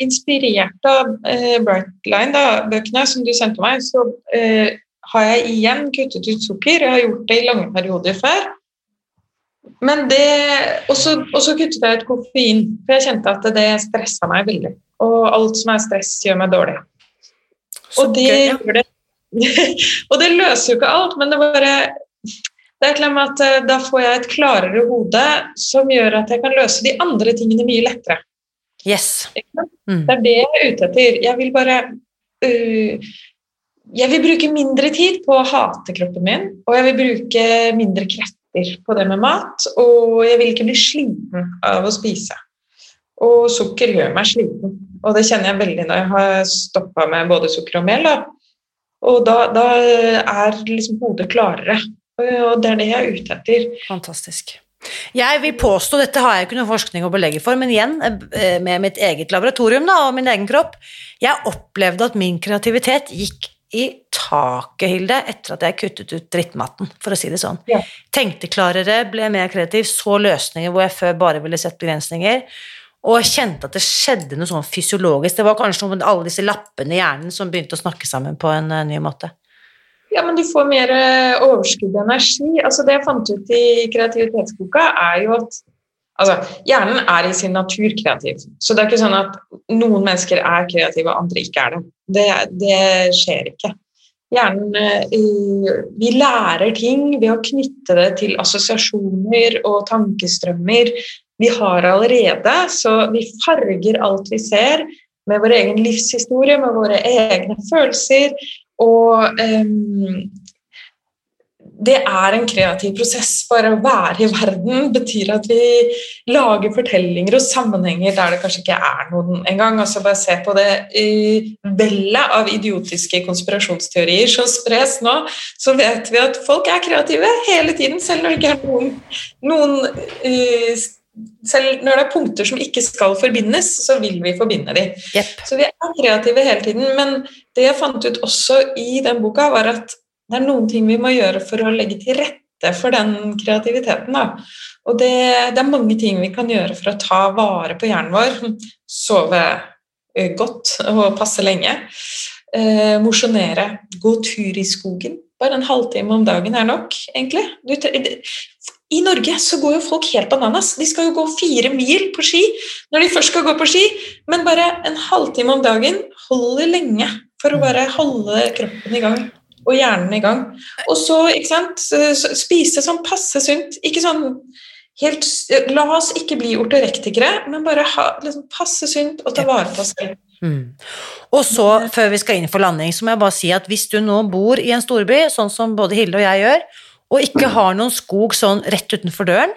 Inspirert av eh, Brightline-bøkene som du sendte meg, så eh, har jeg igjen kuttet ut sukker. Jeg har gjort det i lange perioder før. Men det Og så kuttet jeg ut koffein, for jeg kjente at det stressa meg veldig. Og alt som er stress, gjør meg dårlig. Og det, ja. og det løser jo ikke alt, men det bare det er klart at eh, Da får jeg et klarere hode som gjør at jeg kan løse de andre tingene mye lettere. Yes. Mm. Det er det jeg er ute etter. Jeg vil bare uh, Jeg vil bruke mindre tid på å hate kroppen min, og jeg vil bruke mindre krefter på det med mat. Og jeg vil ikke bli sliten av å spise. Og sukker gjør meg sliten, og det kjenner jeg veldig når jeg har stoppa med både sukker og mel. Da. Og da, da er liksom hodet klarere og det er det jeg er ute etter. Fantastisk. Jeg vil påstå, dette har jeg ikke noe forskning å belegge for, men igjen, eh, med mitt eget laboratorium da, og min egen kropp, jeg opplevde at min kreativitet gikk i taket, Hilde, etter at jeg kuttet ut drittmatten, for å si det sånn. Ja. Tenkte klarere, ble mer kreativ, så løsninger hvor jeg før bare ville sett begrensninger, og kjente at det skjedde noe sånn fysiologisk. Det var kanskje noe med alle disse lappene i hjernen som begynte å snakke sammen på en uh, ny måte. Ja, men du får mer eh, overskudd energi. Altså, det jeg fant ut i kreativitetsboka, er jo at altså, hjernen er i sin natur kreativ. Så det er ikke sånn at noen mennesker er kreative, og andre ikke er det. Det, det skjer ikke. Hjernen eh, Vi lærer ting ved å knytte det til assosiasjoner og tankestrømmer vi har allerede, så vi farger alt vi ser med vår egen livshistorie, med våre egne følelser, og um, det er en kreativ prosess. Bare å være i verden betyr at vi lager fortellinger og sammenhenger der det kanskje ikke er noen engang. Altså bare se på det vellet av idiotiske konspirasjonsteorier som spres nå, så vet vi at folk er kreative hele tiden, selv når det ikke er noen, noen uh, selv når det er punkter som ikke skal forbindes, så vil vi forbinde dem. Yep. Så vi er kreative hele tiden. Men det jeg fant ut også i den boka, var at det er noen ting vi må gjøre for å legge til rette for den kreativiteten. Da. Og det, det er mange ting vi kan gjøre for å ta vare på hjernen vår. Sove godt og passe lenge. Eh, Mosjonere. Gå tur i skogen. Bare en halvtime om dagen er nok, egentlig. Du, i Norge så går jo folk helt bananas. De skal jo gå fire mil på ski når de først skal gå på ski, men bare en halvtime om dagen holder lenge for å bare holde kroppen i gang og hjernen i gang. Og så ikke sant, spise sånn passe sunt. Ikke sånn helt La oss ikke bli ortorektikere, men bare ha liksom, passe sunt og ta vare på oss selv. Mm. Og så, før vi skal inn for landing, så må jeg bare si at hvis du nå bor i en storby, sånn som både Hilde og jeg gjør, og ikke har noen skog sånn rett utenfor døren,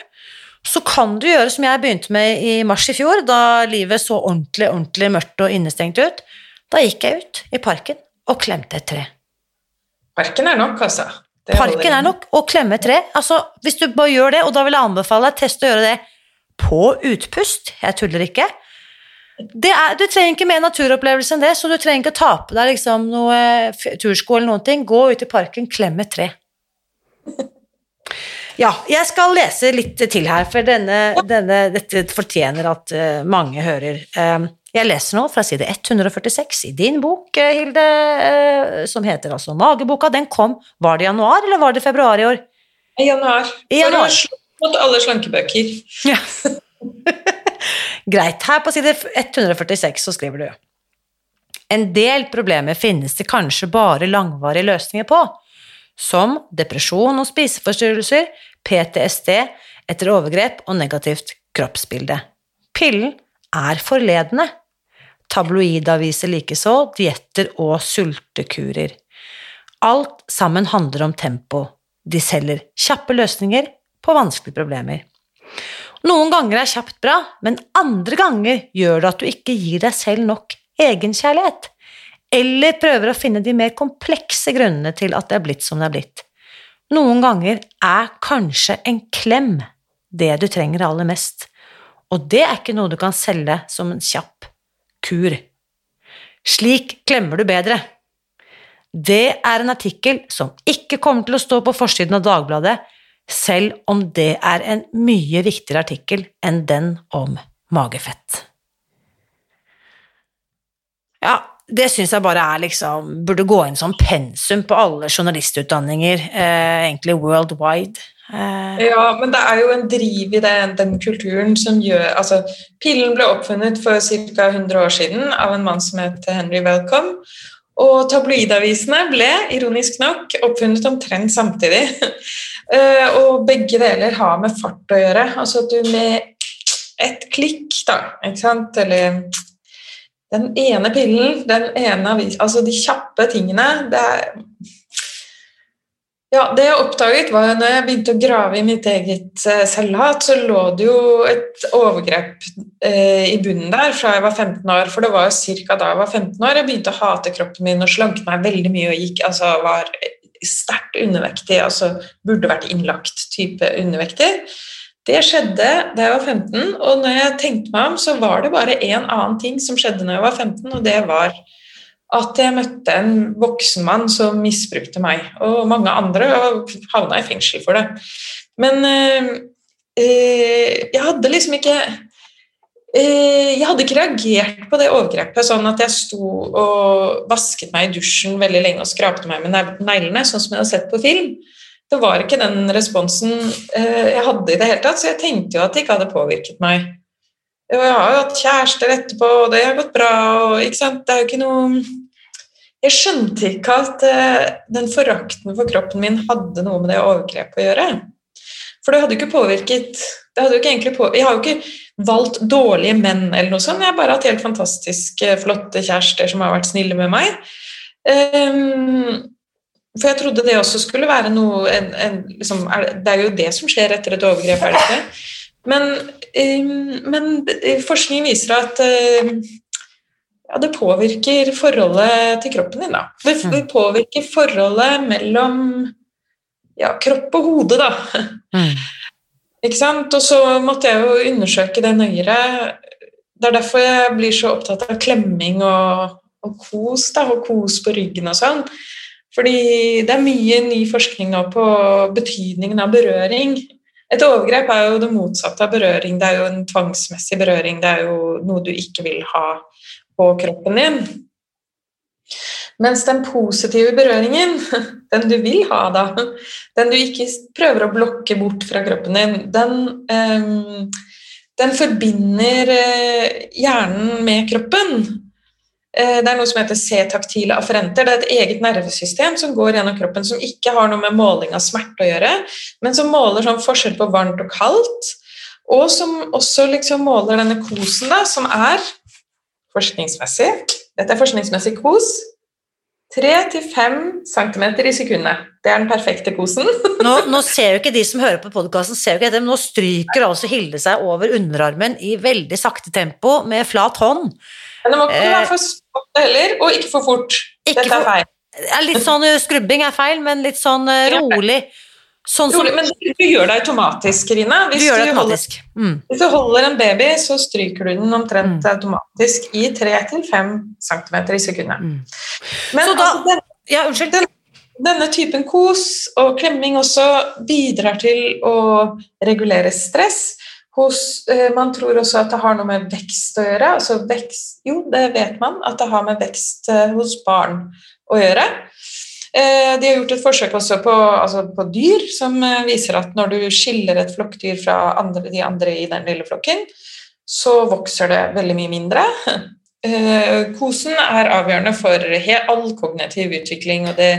så kan du gjøre som jeg begynte med i mars i fjor, da livet så ordentlig, ordentlig mørkt og innestengt ut. Da gikk jeg ut i parken og klemte et tre. Parken er nok, altså. Det Parken er nok å klemme et tre. Altså, hvis du bare gjør det, og da vil jeg anbefale deg teste å gjøre det på utpust, jeg tuller ikke. Det er, du trenger ikke mer naturopplevelse enn det, så du trenger ikke ta på deg liksom noe tursko eller noen ting. Gå ut i parken, klem et tre. Ja, jeg skal lese litt til her, for denne, denne, dette fortjener at eh, mange hører. Eh, jeg leser nå fra side 146 i din bok, eh, Hilde, som heter altså Mageboka. Den kom, var det i januar, eller var det februar i år? I januar. I januar. For mot alle slankebøker. Ja. Greit. Her på side 146 så skriver du En del problemer finnes det kanskje bare langvarige løsninger på, som depresjon og spiseforstyrrelser, PTSD etter overgrep og negativt kroppsbilde. Pillen er forledende. Tabloidaviser likeså, dietter og sultekurer. Alt sammen handler om tempo. De selger kjappe løsninger på vanskelige problemer. Noen ganger er kjapt bra, men andre ganger gjør det at du ikke gir deg selv nok egenkjærlighet, eller prøver å finne de mer komplekse grunnene til at det er blitt som det er blitt. Noen ganger er kanskje en klem det du trenger aller mest, og det er ikke noe du kan selge som en kjapp kur. Slik klemmer du bedre. Det er en artikkel som ikke kommer til å stå på forsiden av Dagbladet, selv om det er en mye viktigere artikkel enn den om magefett. Ja, det syns jeg bare er liksom Burde gå inn som pensum på alle journalistutdanninger, eh, egentlig worldwide. Eh, Ja, men det er jo en driv i den, den kulturen som gjør Altså, pillen ble oppfunnet for ca. 100 år siden av en mann som het Henry Welcome. Og tabloidavisene ble, ironisk nok, oppfunnet omtrent samtidig. Eh, og begge deler har med fart å gjøre. Altså at du med et klikk, da, ikke sant, eller den ene pillen, den ene avisen Altså de kjappe tingene, det er ja, Det jeg oppdaget, var når jeg begynte å grave i mitt eget eh, selvhat, så lå det jo et overgrep eh, i bunnen der fra jeg var 15 år. For det var jo ca. da jeg var 15 år jeg begynte å hate kroppen min og slanke meg veldig mye og gikk, altså var sterkt undervektig, altså burde vært innlagt type undervektig. Det skjedde da jeg var 15, og når jeg tenkte meg om, så var det bare én annen ting som skjedde når jeg var 15, og det var at jeg møtte en voksen mann som misbrukte meg, og mange andre, og havna i fengsel for det. Men eh, jeg hadde liksom ikke eh, Jeg hadde ikke reagert på det overgrepet sånn at jeg sto og vasket meg i dusjen veldig lenge og skrapte meg med neglene, sånn som jeg hadde sett på film. Det var ikke den responsen eh, jeg hadde i det hele tatt, så jeg tenkte jo at det ikke hadde påvirket meg. Og jeg har jo hatt kjærester etterpå, og det har gått bra. og ikke sant, det er jo ikke noe Jeg skjønte ikke at eh, den forakten for kroppen min hadde noe med det overgrepet å gjøre. For det hadde jo ikke påvirket det hadde jo ikke egentlig på, Jeg har jo ikke valgt dårlige menn, eller noe sånt. Jeg har bare hatt helt fantastiske, flotte kjærester som har vært snille med meg. Ehm, for jeg trodde det også skulle være noe en, en, liksom, er, det- er jo det som skjer etter et overgrep, er det ikke? Men, um, men eh, forskning viser at uh, ja, det påvirker forholdet til kroppen din. Da. Det, det påvirker forholdet mellom ja, kropp og hode, da. mm. Ikke sant? Og så måtte jeg jo undersøke det nøyere. Det er derfor jeg blir så opptatt av klemming og, og kos, da, og kos på ryggen og sånn. Fordi det er mye ny forskning nå på betydningen av berøring. Et overgrep er jo det motsatte av berøring. Det er jo en tvangsmessig berøring. Det er jo noe du ikke vil ha på kroppen din. Mens den positive berøringen, den du vil ha, da, den du ikke prøver å blokke bort fra kroppen din, den, ehm, den forbinder eh, hjernen med kroppen. Eh, Det er noe som heter C-taktile afferenter. Det er et eget nervesystem som går gjennom kroppen, som ikke har noe med måling av smerte å gjøre, men som måler sånn forskjell på varmt og kaldt, og som også liksom måler denne kosen, da, som er forskningsmessig. Dette er forskningsmessig kos. 3-5 cm i sekundet. Det er den perfekte kosen. Nå, nå ser jo ikke de som hører på podkasten, men nå stryker altså Hilde seg over underarmen i veldig sakte tempo med flat hånd. Men det må ikke være for svakt heller, og ikke for fort. Dette er feil. Litt sånn eh, skrubbing er feil, men litt sånn uh, rolig. Sånn som, men du gjør det automatisk, Rina. Hvis du, det automatisk. Holder, mm. hvis du holder en baby, så stryker du den omtrent mm. automatisk i 3-5 cm i sekundet. Mm. Men da, altså, den, ja, den, denne typen kos og klemming også bidrar til å regulere stress. Hos, eh, man tror også at det har noe med vekst å gjøre. Altså vekst, jo, det vet man, at det har med vekst eh, hos barn å gjøre. Eh, de har gjort et forsøk også på, altså på, dyr, som viser at når du skiller et flokkdyr fra andre, de andre i den lille flokken, så vokser det veldig mye mindre. Kosen er avgjørende for all kognitiv utvikling, og det,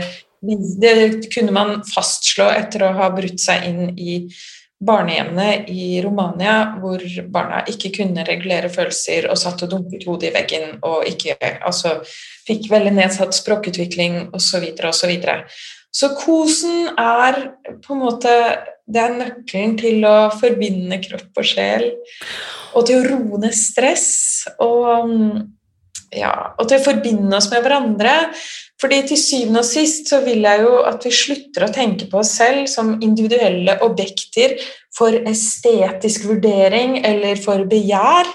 det kunne man fastslå etter å ha brutt seg inn i barnehjemmene i Romania hvor barna ikke kunne regulere følelser og satt og dunket hodet i veggen og ikke, altså, fikk veldig nedsatt språkutvikling osv. Videre. så kosen er på en måte det er nøkkelen til å forbinde kropp og sjel, og til å roe ned stress og, ja, og til å forbinde oss med hverandre. Fordi til syvende og sist så vil jeg jo at vi slutter å tenke på oss selv som individuelle objekter for estetisk vurdering eller for begjær.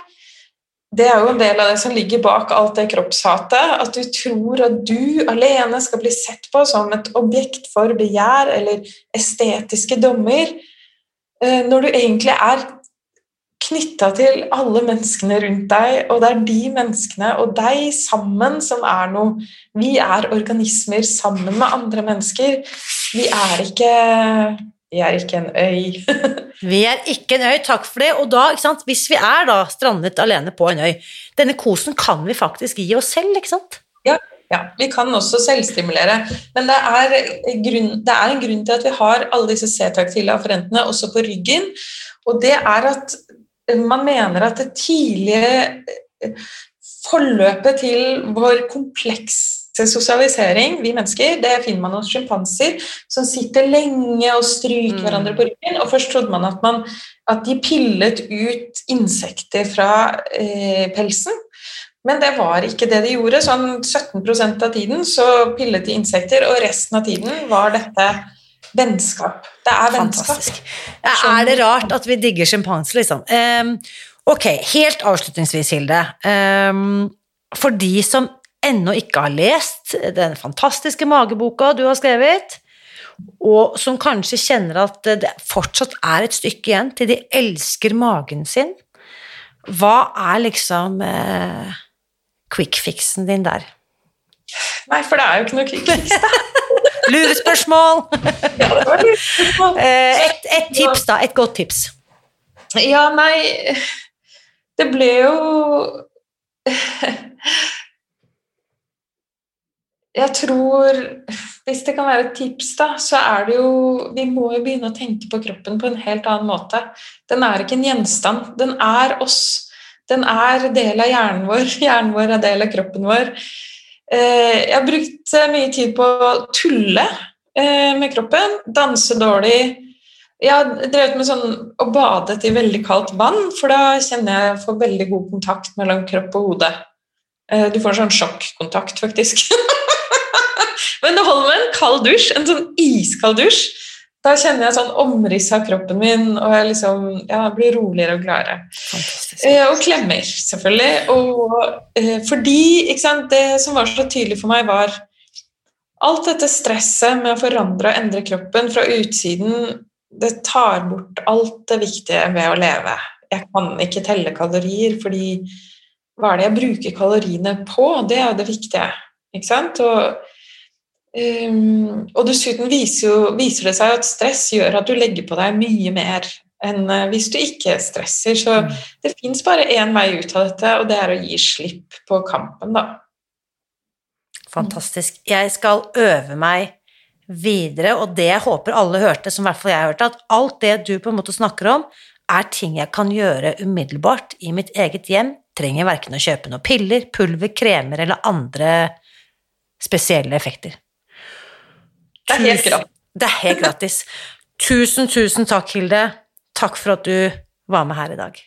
Det er jo en del av det som ligger bak alt det kroppshatet. At du tror at du alene skal bli sett på som et objekt for begjær eller estetiske dommer, eh, når du egentlig er knytta til alle menneskene rundt deg, og det er de menneskene og deg sammen som er noe Vi er organismer sammen med andre mennesker. Vi er ikke vi er ikke en øy. vi er ikke en øy, takk for det. Og da, hvis vi er da strandet alene på en øy Denne kosen kan vi faktisk gi oss selv, ikke sant? Ja, ja, vi kan også selvstimulere. Men det er, grunn, det er, en grunn til at vi har alle disse C-taktile afferentene også på ryggen. Og det er at man mener at det tidlige eh, forløpet til vår komplekse sosialisering, vi mennesker, det finner man hos sjimpanser, som sitter lenge og stryker mm. hverandre på ryggen. Og først trodde man at, man at, de pillet ut insekter fra eh, pelsen. Men det var ikke det de gjorde. Sånn 17% av tiden så pillet de insekter, og resten av tiden var dette Vennskap. Det er vennskap. Fantastisk. Er det rart at vi digger sjimpanser, liksom? Um, ok, helt avslutningsvis, Hilde. Um, for de som ennå ikke har lest den fantastiske mageboka du har skrevet, og som kanskje kjenner at det fortsatt er et stykke igjen til de elsker magen sin, hva er liksom eh, quick-fixen din der? Nei, for det er jo ikke noe quick-fix, da. Lurespørsmål! Eh, et, et tips, da. Et godt tips. Ja, nei Det ble jo Jeg tror Hvis det kan være et tips, da, så er det jo Vi må jo begynne å tenke på kroppen på en helt annen måte. Den er ikke en gjenstand. Den er oss. Den er del av hjernen vår. Hjernen vår er del av kroppen vår. Eh, jeg har brukt eh, mye tid på å tulle eh, med kroppen, danse dårlig. Jeg har drevet med sånn å bade i veldig kaldt vann, for da kjenner jeg får veldig god kontakt mellom kropp og hode. Du får en sånn sjokkontakt, faktisk. Men det holder med en kald dusj, en sånn iskald dusj. Da kjenner jeg sånn omriss av kroppen min, og jeg liksom, ja, blir roligere og gladere. Eh, og klemmer, selvfølgelig. Og, eh, fordi sant, Det som var så tydelig for meg, var alt dette stresset med å forandre og endre kroppen fra utsiden, det tar bort alt det viktige ved å leve. Jeg kan ikke telle kalorier, fordi hva er det jeg bruker kaloriene på? Det er jo det viktige. ikke sant? Og Um, og dessuten viser, jo, viser, det seg at stress gjør at du legger på deg mye mer enn uh, hvis du ikke stresser. Så mm. det fins bare én vei ut av dette, og det er å gi slipp på kampen, da. Fantastisk. Jeg skal øve meg videre, og det jeg håper alle hørte, som i hvert fall jeg hørte, at alt det du på en måte snakker om, er ting jeg kan gjøre umiddelbart i mitt eget hjem, trenger verken å kjøpe noen piller, pulver, kremer eller andre spesielle effekter. Det er helt gratis. Det er helt gratis. Tusen, tusen takk, Hilde. Takk for at du var med her i dag.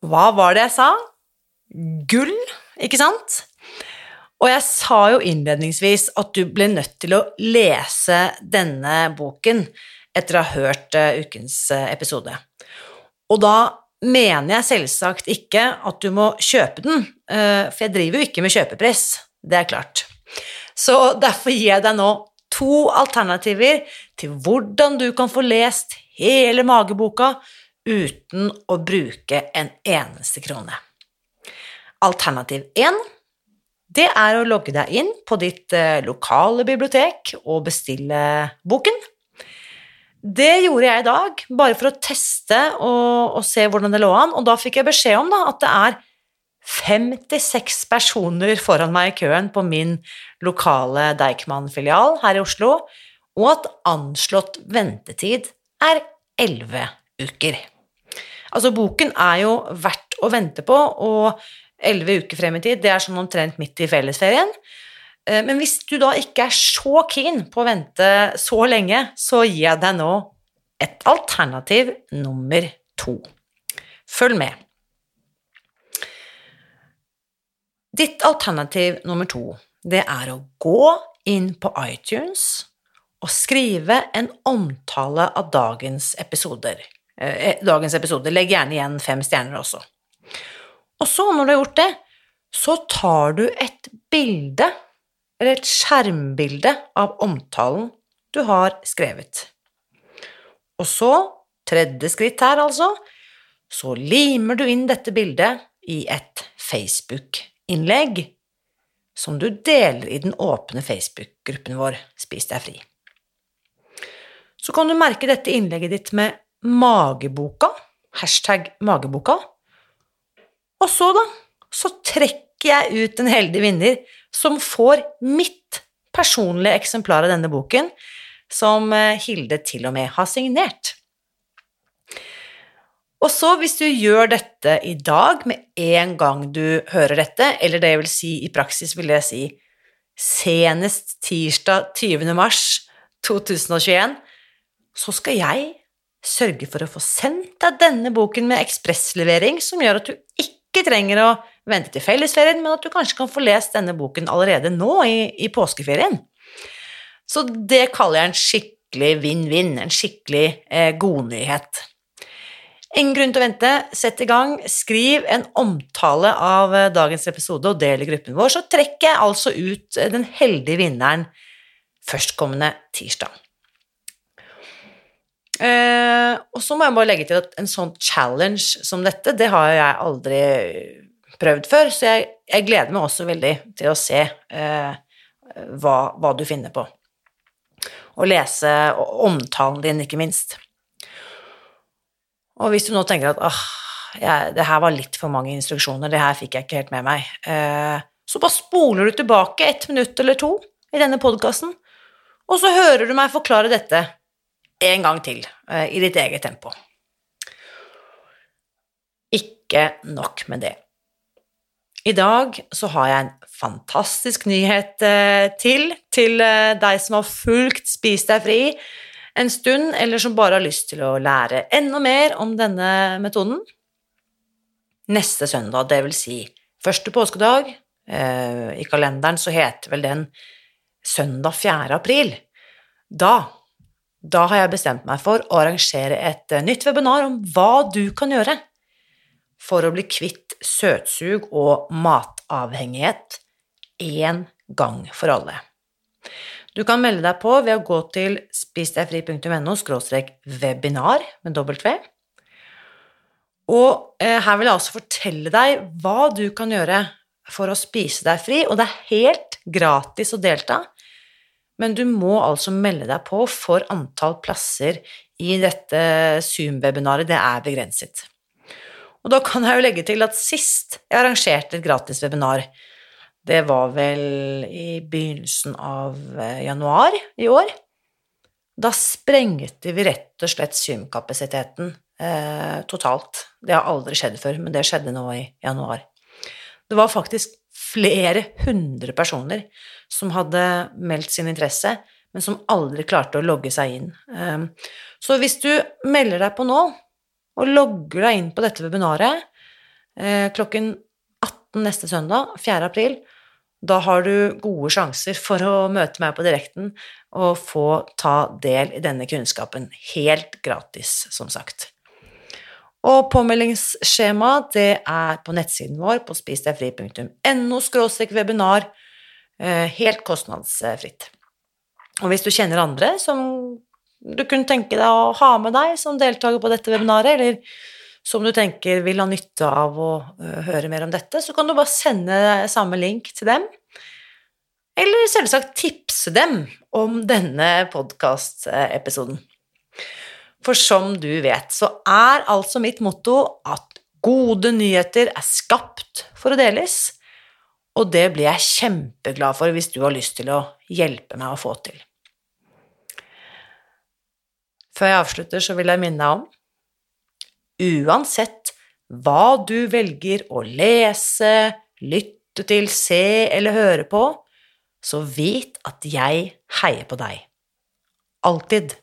Hva var det jeg sa? Gull, ikke sant? Og jeg sa jo innledningsvis at du ble nødt til å lese denne boken etter å ha hørt uh, ukens uh, episode. Og da mener jeg selvsagt ikke at du må kjøpe den, uh, for jeg driver jo ikke med kjøpepress, det er klart. Så derfor gir jeg deg nå to alternativer til hvordan du kan få lest hele mageboka uten å bruke en eneste krone. Alternativ 1 det er å logge deg inn på ditt eh, lokale bibliotek og bestille boken. Det gjorde jeg i dag, bare for å teste og, og se hvordan det lå an, og da fikk jeg beskjed om da, at det er 56 personer foran meg i køen på min lokale Deichman-filial her i Oslo, og at anslått ventetid er 11 uker. Altså, boken er jo verdt å vente på, og elleve uker frem i tid, det er sånn omtrent midt i fellesferien. Eh, men hvis du da ikke er så keen på å vente så lenge, så gir jeg deg nå et alternativ nummer to. Følg med. Ditt alternativ nummer to, det er å gå inn på iTunes og skrive en omtale av dagens episoder. Eh, dagens episode. Legg gjerne igjen fem stjerner også. Og så, når du har gjort det, så tar du et bilde, eller et skjermbilde, av omtalen du har skrevet. Og så, tredje skritt her altså, så limer du inn dette bildet i et Facebook-innlegg som du deler i den åpne Facebook-gruppen vår Spis deg fri. Så kan du merke dette innlegget ditt med mageboka, hashtag mageboka, og så, da, så trekker jeg ut en heldig vinner som får mitt personlige eksemplar av denne boken, som eh, Hilde til og med har signert. Og så, hvis du gjør dette i dag, med en gang du hører dette, eller det jeg vil si i praksis vil jeg si senest tirsdag 20. mars 2021, så skal jeg sørge for å få sendt deg denne boken med ekspresslevering, som gjør at du ikke trenger å vente til fellesferien, men at du kanskje kan få lest denne boken allerede nå i, i påskeferien. Så det kaller jeg en skikkelig vinn-vinn, en skikkelig eh, godnyhet. Ingen grunn til å vente, sett i gang, skriv en omtale av eh, dagens episode og del i gruppen vår, så trekker jeg altså ut eh, den heldige vinneren førstkommende tirsdag. Uh, og så må jeg bare legge til at en sånn challenge som dette, det har jeg aldri prøvd før, så jeg, jeg gleder meg også veldig til å se uh, hva, hva, du finner på. Og lese omtalen din, ikke minst. Og hvis du nå tenker at åh, jeg, det her var litt for mange instruksjoner, det her fikk jeg ikke helt med meg, eh, så bare spoler du tilbake ett minutt eller to i denne podkasten, og så hører du meg forklare dette en gang til eh, i ditt eget tempo. Ikke nok med det. I dag så har jeg en fantastisk nyhet eh, til til eh, deg som har fulgt Spis deg fri en stund, eller som bare har lyst til å lære enda mer om denne metoden. Neste søndag, det vil si første påskedag, i kalenderen så heter vel den søndag 4. april. Da da har jeg bestemt meg for å arrangere et eh, nytt webinar om hva du kan gjøre for å bli kvitt søtsug og matavhengighet én gang for alle. Du kan melde deg på ved å gå til spisdegfri.no webinar med W. Og eh, her vil jeg også fortelle deg hva du kan gjøre for å spise deg fri, og det er helt gratis å delta men du må altså melde deg på, for antall plasser i dette Zoom-webinaret, det er begrenset. Og da kan jeg jo legge til at sist jeg arrangerte et gratis webinar, det var vel i begynnelsen av eh, januar i år, da sprengte vi rett og slett Zoom-kapasiteten eh, totalt. Det har aldri skjedd før, men det skjedde nå i januar. Det var faktisk flere hundre personer som hadde meldt sin interesse, men som aldri klarte å logge seg inn. Eh, så hvis du melder deg på nå, og logger deg inn på dette webinaret eh, klokken 18 neste søndag, 4. april, da har du gode sjanser for å møte meg på direkten og få ta del i denne kunnskapen helt gratis, som sagt. Og påmeldingsskjema det er på nettsiden vår på spisdegfri.no webinar, eh, helt kostnadsfritt. Og hvis du kjenner andre som du kunne tenke deg å ha med deg som deltaker på dette webinaret, eller som du tenker vil ha nytte av å uh, høre mer om dette, så kan du bare sende samme link til dem. Eller selvsagt tipse dem om denne podkastepisoden. For som du vet, så er altså mitt motto at gode nyheter er skapt for å deles, og det blir jeg kjempeglad for hvis du har lyst til å hjelpe meg å få til. Før jeg avslutter, så vil jeg minne deg om Uansett hva du velger å lese, lytte til, se eller høre på, så vit at jeg heier på deg. Alltid.